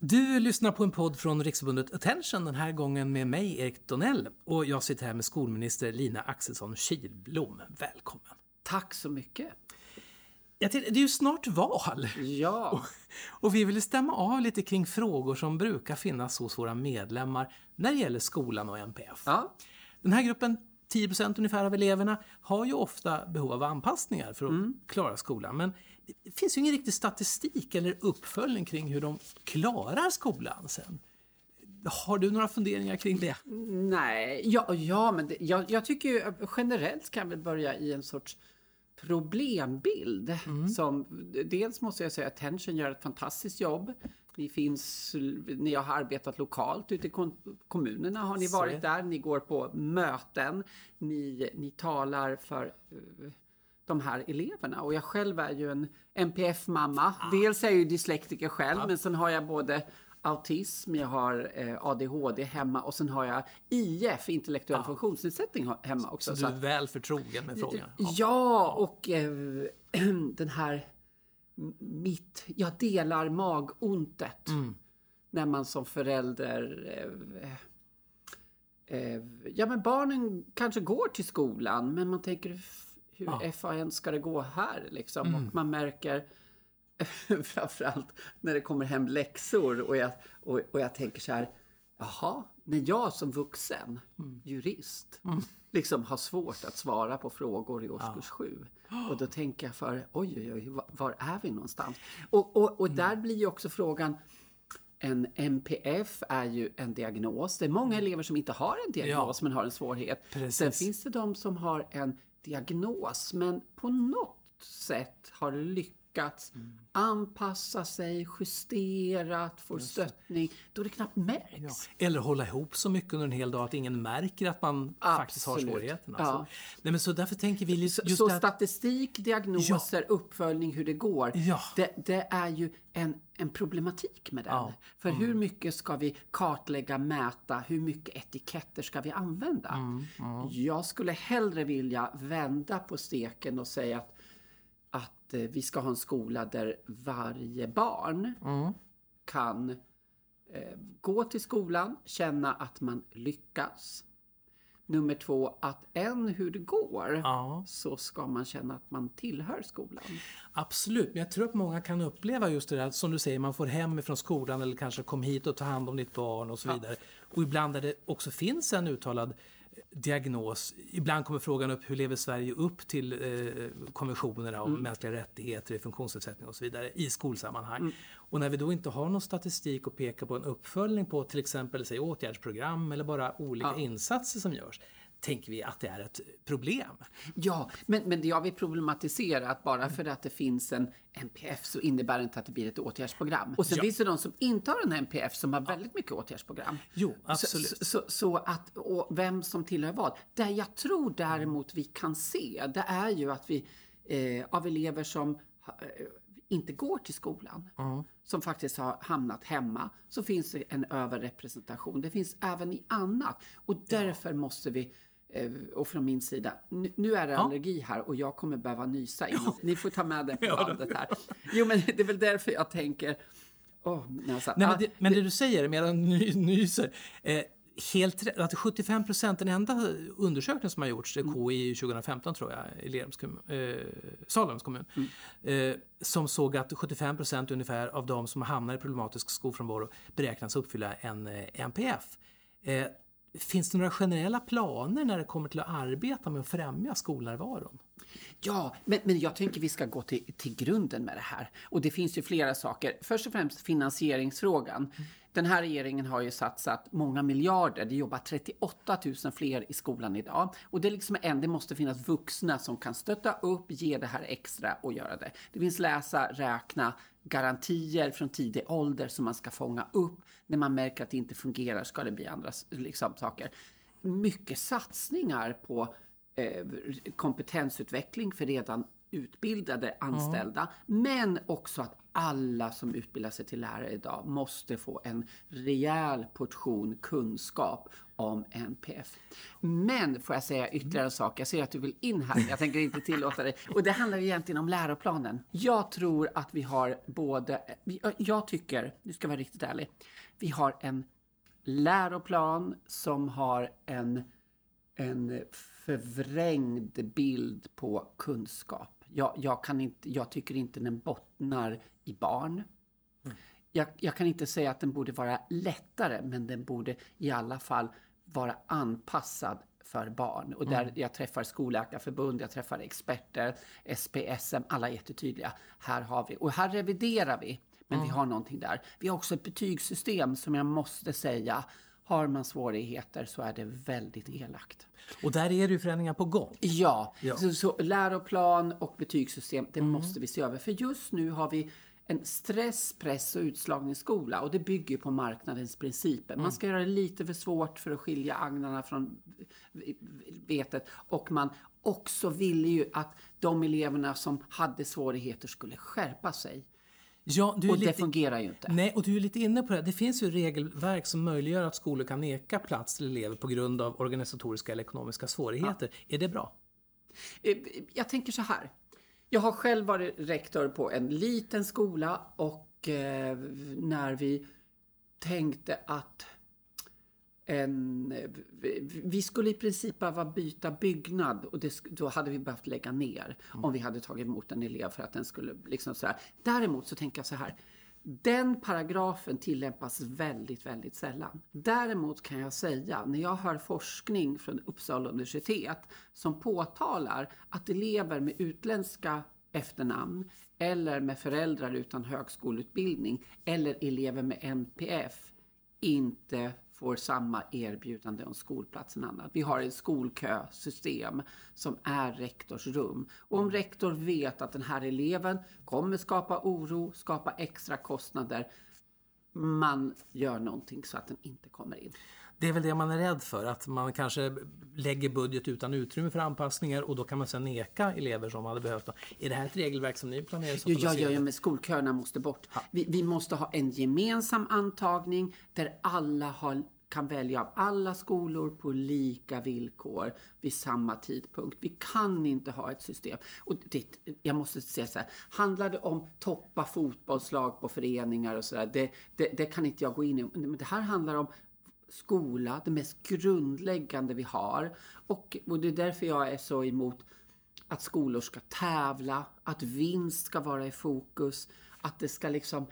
Du lyssnar på en podd från Riksförbundet Attention, den här gången med mig, Erik Donell. Och jag sitter här med skolminister Lina Axelsson Kilblom. Välkommen! Tack så mycket! Ja, det är ju snart val. Ja. Och, och vi vill stämma av lite kring frågor som brukar finnas hos våra medlemmar när det gäller skolan och MPF. Ja. Den här gruppen 10% ungefär av eleverna har ju ofta behov av anpassningar för att Mm. klara skolan. Men det finns ju ingen riktig statistik eller uppföljning kring hur de klarar skolan sen. Har du några funderingar kring det? Nej, ja, ja men det, jag, jag tycker ju generellt kan vi börja i en sorts problembild. Som, dels måste jag säga att Attention gör ett fantastiskt jobb. Ni finns, ni har arbetat lokalt ute i kom- kommunerna har ni varit där. Ni går på möten. Ni, ni talar för eh, de här eleverna. Och jag själv är ju en NPF-mamma. Dels är jag ju dyslektiker själv, men sen har jag både autism, jag har eh, ADHD hemma och sen har jag IF, intellektuell funktionsnedsättning, ha- hemma också. Så du är väl förtrogen med frågan? Ja, och eh, den här mitt, jag delar magontet när man som förälder eh, eh, ja men barnen kanske går till skolan men man tänker hur FAN ska det gå här liksom och man märker framförallt när det kommer hem läxor och jag, och, och jag tänker så här Jaha, när jag som vuxen jurist liksom har svårt att svara på frågor i årskurs sju. Och då tänker jag för, oj oj oj, var, var är vi någonstans? Och, och, och där blir ju också frågan, en MPF är ju en diagnos. Det är många elever som inte har en diagnos men har en svårighet. Precis. Sen finns det de som har en diagnos men på något sätt har lyckats anpassa sig, justerat, får stöttning då det knappt märks. Ja. Eller hålla ihop så mycket under en hel dag att ingen märker att man faktiskt har Absolut. svårigheterna. Ja. Så, nej, men så därför tänker vi just Så det här- statistik, diagnoser, uppföljning, hur det går. Ja. Det, det är ju en, en problematik med den. Ja. För hur mycket ska vi kartlägga, mäta, hur mycket etiketter ska vi använda? Mm, Jag skulle hellre vilja vända på steken och säga att, att eh, vi ska ha en skola där varje barn Mm. kan eh, gå till skolan, känna att man lyckas. Nummer två, att än hur det går Ja. så ska man känna att man tillhör skolan. Absolut, men jag tror att många kan uppleva just det där som du säger, man får hem ifrån skolan eller kanske kom hit och ta hand om ditt barn och så vidare. Och ibland där det också finns en uttalad diagnos, ibland kommer frågan upp hur lever Sverige upp till eh, konventionerna om mänskliga rättigheter funktionsnedsättning och så vidare i skolsammanhang. Och när vi då inte har någon statistik att peka på en uppföljning på till exempel säg, åtgärdsprogram eller bara olika insatser som görs, tänker vi att det är ett problem. Ja, men, men det jag vill problematisera att bara för att det finns en NPF så innebär det inte att det blir ett åtgärdsprogram. Och sen Ja. finns det de som inte har en NPF som har väldigt mycket åtgärdsprogram. Jo, absolut. Så, så, så att, och vem som tillhör vad. Det jag tror däremot vi kan se, det är ju att vi eh, av elever som eh, inte går till skolan, som faktiskt har hamnat hemma, så finns det en överrepresentation. Det finns även i annat. Och därför måste vi och från min sida, nu, är det allergi här och jag kommer behöva nysa innan. Ni får ta med det på bandet här. Jo, men det är väl därför jag tänker, åh, näsan. Nej, Ah, men, det, men det du säger, medan ny, nyser, eh, helt att 75 procent, den enda undersökningen som har gjorts, det är KI 2015 tror jag, i Lerums kommun, eh, Salems kommun, eh, som såg att 75 procent ungefär av de som hamnar i problematisk skolfrånvaro beräknas uppfylla en eh, NPF. Finns det några generella planer när det kommer till att arbeta med att främja skolnärvaron? Ja, men, men jag tänker vi ska gå till, till grunden med det här. Och det finns ju flera saker. Först och främst finansieringsfrågan. Den här regeringen har ju satsat många miljarder. Det jobbar 38 000 fler i skolan idag. Och det är liksom en, det måste finnas vuxna som kan stötta upp, ge det här extra och göra det. Det finns läsa, räkna, garantier från tidig ålder som man ska fånga upp. När man märker att det inte fungerar ska det bli andra liksom, saker. Mycket satsningar på eh, kompetensutveckling för redan utbildade anställda. Men också att alla som utbildar sig till lärare idag måste få en rejäl portion kunskap om NPF. Men får jag säga ytterligare en sak? Jag ser att du vill in här, jag tänker inte tillåta dig. Och det handlar egentligen om läroplanen. Jag tror att vi har både, jag tycker, du ska vara riktigt ärlig, vi har en läroplan som har en, en förvrängd bild på kunskap. Jag, jag, kan inte, jag tycker inte den bottnar i barn. Mm. Jag, jag, kan inte säga att den borde vara lättare, men den borde i alla fall vara anpassad för barn. Och där mm. jag träffar Skolläkarförbund, jag träffar experter, SPSM, alla är jättetydliga. Här har vi, och här reviderar vi, men mm. vi har någonting där. Vi har också ett betygssystem som jag måste säga, har man svårigheter så är det väldigt elakt. Och där är det ju förändringar på gång. Ja, ja. Så, så läroplan och betygssystem, det mm. måste vi se över. För just nu har vi en stress, press och utslagningsskola och det bygger på marknadens principer. Man ska göra det lite för svårt för att skilja agnarna från vetet och man också ville ju att de eleverna som hade svårigheter skulle skärpa sig. Ja, och lite, det fungerar ju inte. Nej, och du är lite inne på det. Det finns ju regelverk som möjliggör att skolor kan neka plats till elever på grund av organisatoriska eller ekonomiska svårigheter. Ja. Är det bra? Eh, jag tänker så här. Jag har själv varit rektor på en liten skola och eh, när vi tänkte att en, vi skulle i princip behöva byta byggnad och det, då hade vi behövt lägga ner mm. om vi hade tagit emot en elev för att den skulle liksom så här. Däremot så tänker jag så här. Den paragrafen tillämpas väldigt, väldigt sällan. Däremot kan jag säga, när jag hör forskning från Uppsala universitet som påtalar att elever med utländska efternamn eller med föräldrar utan högskoleutbildning eller elever med NPF inte får samma erbjudande om skolplats än annat. Vi har ett skolkösystem som är rektors rum. Och om rektor vet att den här eleven kommer skapa oro, skapa extra kostnader, man gör någonting så att den inte kommer in. Det är väl det man är rädd för, att man kanske lägger budget utan utrymme för anpassningar och då kan man sedan neka elever som hade behövt dem. Är det här ett regelverk som ni planerar? Som ja, ja, ja, men skolköerna måste bort. Vi, vi, måste ha en gemensam antagning där alla har kan välja av alla skolor på lika villkor vid samma tidpunkt. Vi kan inte ha ett system. Och det, jag måste säga så här, handlar det om toppa fotbollslag på föreningar och sådär, det, det, det, kan inte jag gå in i. Men det här handlar om skola, det mest grundläggande vi har. Och, och det är därför jag är så emot att skolor ska tävla, att vinst ska vara i fokus, att det ska liksom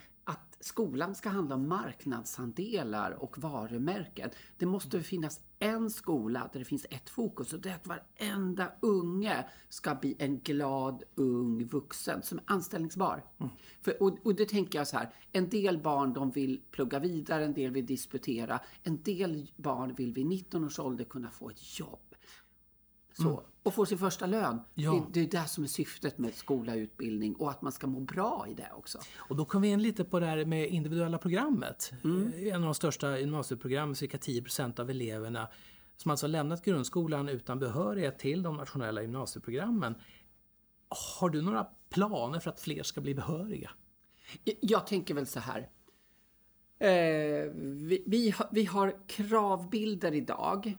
att skolan ska handla om marknadsandelar och varumärken. Det måste finnas en skola där det finns ett fokus och det är att varenda unge ska bli en glad ung vuxen som är anställningsbar. Mm. För, och, och det tänker jag så här, en del barn de vill plugga vidare, en del vill disputera, en del barn vill vid 19 års ålder kunna få ett jobb. Så. Mm. Och få sin första lön. Ja. Det, det är det som är syftet med skola och utbildning och att man ska må bra i det också. Och då kom vi in lite på det här med individuella programmet. Mm. En av de största gymnasieprogrammen, cirka 10% av eleverna som alltså lämnat grundskolan utan behörighet till de nationella gymnasieprogrammen. Har du några planer för att fler ska bli behöriga? Jag tänker väl så här. Eh, vi, vi, vi har kravbilder idag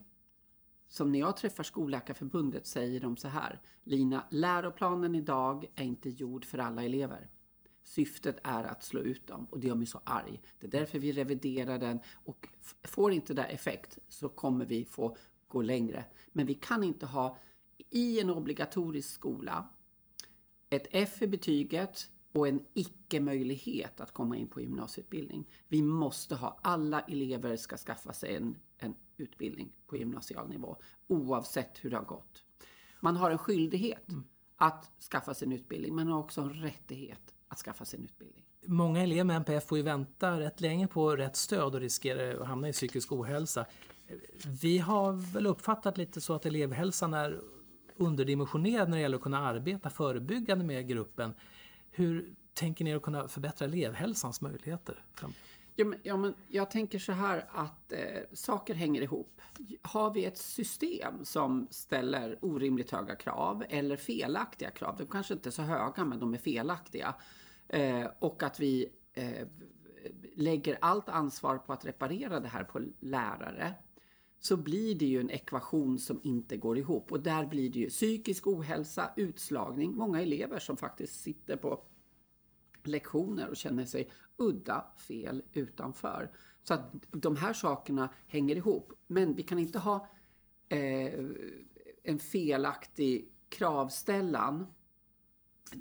som när jag träffar Skolläkarförbundet säger de så här. Lina, läroplanen idag är inte gjord för alla elever. Syftet är att slå ut dem och det gör mig så arg. Det är därför vi reviderar den och får inte det effekt så kommer vi få gå längre. Men vi kan inte ha i en obligatorisk skola ett F i betyget och en icke-möjlighet att komma in på gymnasieutbildning. Vi måste ha, alla elever ska skaffa sig en, en utbildning på gymnasial nivå oavsett hur det har gått. Man har en skyldighet mm. att skaffa sig en utbildning men har också en rättighet att skaffa sig en utbildning. Många elever med NPF får ju vänta rätt länge på rätt stöd och riskerar att hamna i psykisk ohälsa. Vi har väl uppfattat lite så att elevhälsan är underdimensionerad när det gäller att kunna arbeta förebyggande med gruppen. Hur tänker ni att kunna förbättra elevhälsans möjligheter? Framöver? Ja men, ja, men jag tänker så här att eh, saker hänger ihop. Har vi ett system som ställer orimligt höga krav eller felaktiga krav, de kanske inte är så höga men de är felaktiga, Eh, och att vi eh, lägger allt ansvar på att reparera det här på lärare så blir det ju en ekvation som inte går ihop. Och där blir det ju psykisk ohälsa, utslagning, många elever som faktiskt sitter på lektioner och känner sig udda, fel, utanför. Så att de här sakerna hänger ihop. Men vi kan inte ha eh, en felaktig kravställan,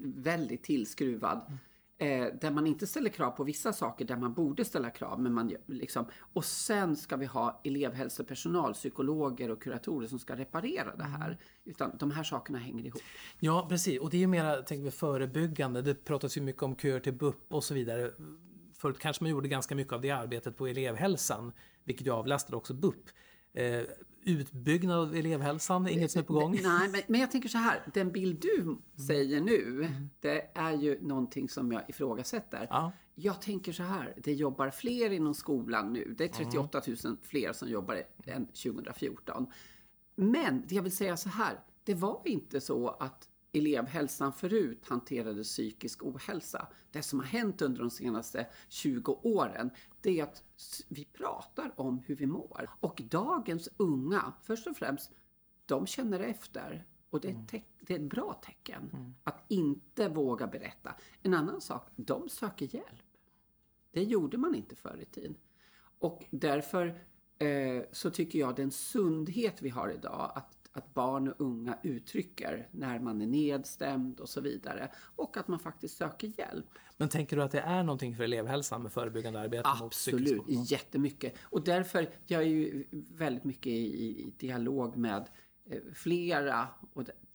väldigt tillskruvad, eh, där man inte ställer krav på vissa saker där man borde ställa krav. Men man, liksom, och sen ska vi ha elevhälsopersonal, psykologer och kuratorer som ska reparera det här. Utan de här sakerna hänger ihop. Ja, precis. Och det är ju mera tänker vi, förebyggande. Det pratas ju mycket om köer till BUP och så vidare. Förut kanske man gjorde ganska mycket av det arbetet på elevhälsan, vilket ju avlastade också BUP. Eh, utbyggnad av elevhälsan, inget som är på gång? Nej, men, men jag tänker så här, den bild du säger nu, det är ju någonting som jag ifrågasätter. Ja. Jag tänker så här, det jobbar fler inom skolan nu. Det är 38 000 fler som jobbar än 2014. Men jag vill säga så här, det var inte så att elevhälsan förut hanterade psykisk ohälsa. Det som har hänt under de senaste 20 åren, det är att vi pratar om hur vi mår. Och dagens unga, först och främst, de känner efter. Och det är, ett teck- det är ett bra tecken. Att inte våga berätta. En annan sak, de söker hjälp. Det gjorde man inte förr i tiden. Och därför eh, så tycker jag den sundhet vi har idag, att, att barn och unga uttrycker när man är nedstämd och så vidare. Och att man faktiskt söker hjälp. Men tänker du att det är någonting för elevhälsan med förebyggande arbete mot psykisk Absolut, jättemycket. Och därför, jag är ju väldigt mycket i, dialog med eh, flera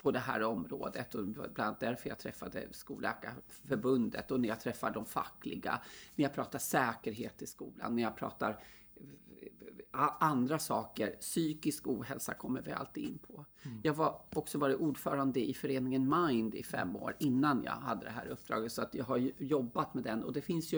på det här området och bland annat därför jag träffade Skolläkarförbundet och när jag träffar de fackliga, när jag pratar säkerhet i skolan, när jag pratar andra saker, psykisk ohälsa kommer vi alltid in på. Jag var också varit ordförande i föreningen Mind i fem år innan jag hade det här uppdraget så att jag har jobbat med den och det finns ju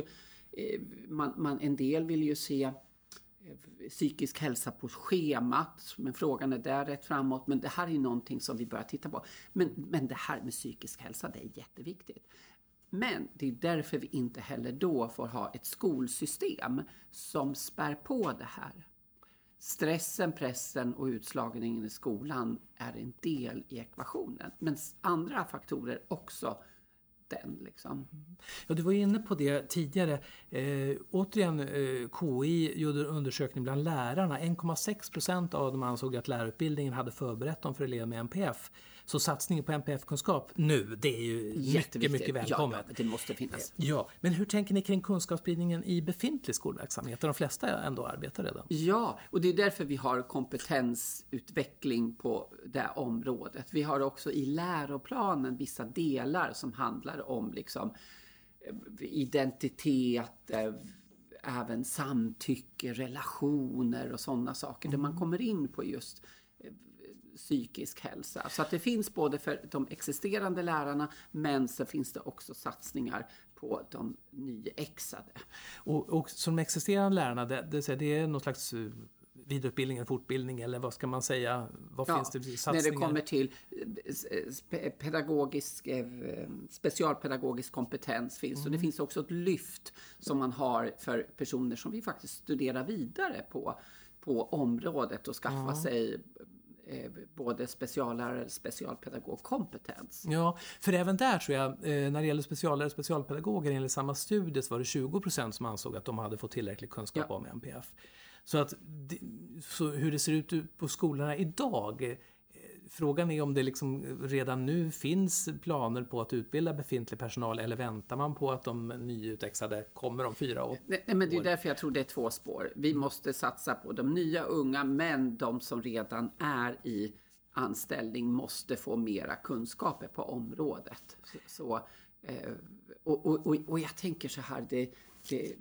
eh, man, man, en del vill ju se eh, psykisk hälsa på schemat, men frågan är där rätt framåt. Men det här är någonting som vi börjar titta på. Men, men det här med psykisk hälsa, det är jätteviktigt. Men det är därför vi inte heller då får ha ett skolsystem som spär på det här. Stressen, pressen och utslagningen i skolan är en del i ekvationen. Men andra faktorer också den liksom. Mm. Ja, du var ju inne på det tidigare. Eh, återigen, eh, KI gjorde en undersökning bland lärarna. 1,6 procent av dem ansåg att lärarutbildningen hade förberett dem för elever med NPF. Så satsningen på NPF-kunskap nu, det är ju mycket, mycket välkommet. Ja, det måste finnas. Ja, men hur tänker ni kring kunskapsspridningen i befintlig skolverksamhet där de flesta ändå arbetar redan? Ja, och det är därför vi har kompetensutveckling på det området. Vi har också i läroplanen vissa delar som handlar om liksom eh, identitet, eh, även samtycke, relationer och sådana saker där man kommer in på just eh, psykisk hälsa. Så att det finns både för de existerande lärarna men så finns det också satsningar på de nyexade. Och, och som existerande lärarna, det, det, det är någon slags eh, vidareutbildning eller fortbildning eller vad ska man säga? Vad finns det för när satsningar? det kommer till eh, spe- pedagogisk, eh, specialpedagogisk kompetens finns. Och Mm. det finns också ett lyft som man har för personer som vill faktiskt studera vidare på, på området och skaffa sig eh, både speciallärare och specialpedagogkompetens. Ja, för även där tror jag, eh, när det gäller speciallärare och specialpedagoger enligt samma studie så var det 20 procent som ansåg att de hade fått tillräcklig kunskap Ja. om NPF. Så, att, så hur det ser ut på skolorna idag, frågan är om det liksom redan nu finns planer på att utbilda befintlig personal eller väntar man på att de nyutexade kommer om fyra år? Nej, men det är därför jag tror det är två spår. Vi måste satsa på de nya unga, men de som redan är i anställning måste få mera kunskaper på området. Så, så, eh, och, och, och, och jag tänker så här, det, det,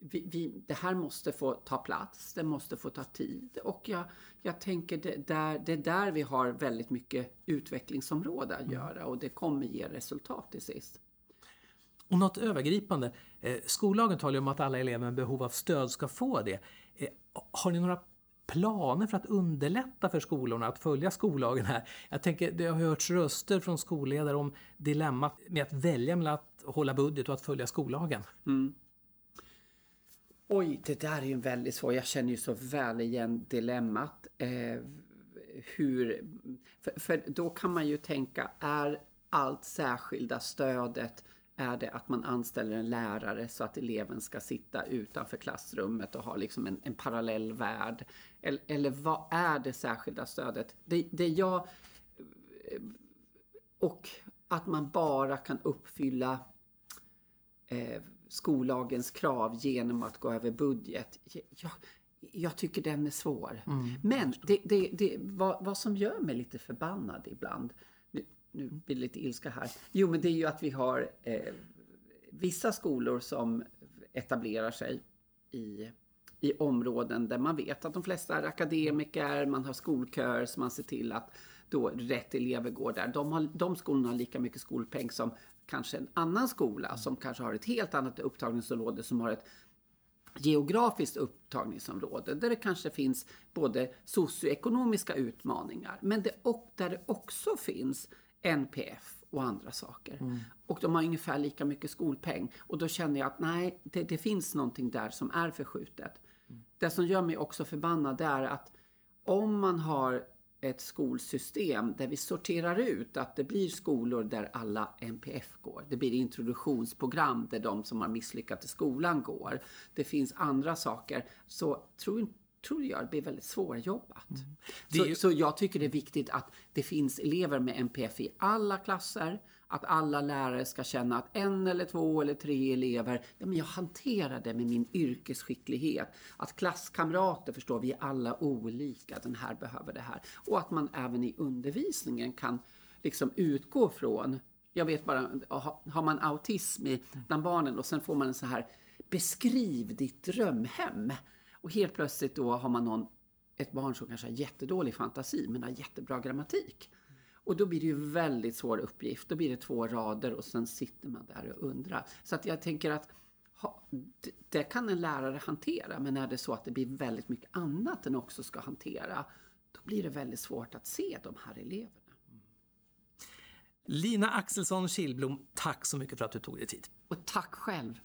vi, vi, det här måste få ta plats, det måste få ta tid och jag, jag tänker det, där, det är där vi har väldigt mycket utvecklingsområde att göra och det kommer ge resultat till sist. Och något övergripande. Eh, skollagen talar ju om att alla elever med behov av stöd ska få det. Eh, har ni några planer för att underlätta för skolorna att följa skollagen här? Jag tänker, det har hörts röster från skolledare om dilemmat med att välja mellan att hålla budget och att följa skollagen. Mm. Oj, det där är ju en väldigt svår. Jag känner ju så väl igen dilemmat. Eh, hur, för, för, då kan man ju tänka, är allt särskilda stödet är det att man anställer en lärare så att eleven ska sitta utanför klassrummet och ha liksom en, en parallell värld? Eller, eller, vad är det särskilda stödet? Det, det jag... Och att man bara kan uppfylla eh, skollagens krav genom att gå över budget. Jag, jag tycker den är svår. Mm, Men det, det, det, vad, vad som gör mig lite förbannad ibland, nu, nu blir det lite ilska här, jo men det är ju att vi har eh, vissa skolor som etablerar sig i, i områden där man vet att de flesta är akademiker, man har skolköer så man ser till att då rätt elever går där. De, har, de skolorna har lika mycket skolpeng som kanske en annan skola som kanske har ett helt annat upptagningsområde som har ett geografiskt upptagningsområde där det kanske finns både socioekonomiska utmaningar men det, och där det också finns NPF och andra saker. Mm. Och de har ungefär lika mycket skolpeng. Och då känner jag att nej, det, det finns någonting där som är förskjutet. Mm. Det som gör mig också förbannad är att om man har ett skolsystem där vi sorterar ut att det blir skolor där alla NPF går. Det blir introduktionsprogram där de som har misslyckats i skolan går. Det finns andra saker. Så tror, tror jag det blir väldigt svårjobbat. Mm. Så, ju... så jag tycker det är viktigt att det finns elever med NPF i alla klasser att alla lärare ska känna att en eller två eller tre elever, ja men jag hanterar det med min yrkesskicklighet. Att klasskamrater förstår, vi är alla olika, den här behöver det här. Och att man även i undervisningen kan liksom utgå från, jag vet bara, har man autism bland barnen och sen får man en så här, beskriv ditt drömhem. Och helt plötsligt då har man någon, ett barn som kanske har jättedålig fantasi men har jättebra grammatik. Och då blir det ju väldigt svår uppgift. Då blir det två rader och sen sitter man där och undrar. Så att jag tänker att ha, det kan en lärare hantera, men är det så att det blir väldigt mycket annat den också ska hantera, då blir det väldigt svårt att se de här eleverna. Lina Axelsson Kilblom, tack så mycket för att du tog dig tid. Och tack själv.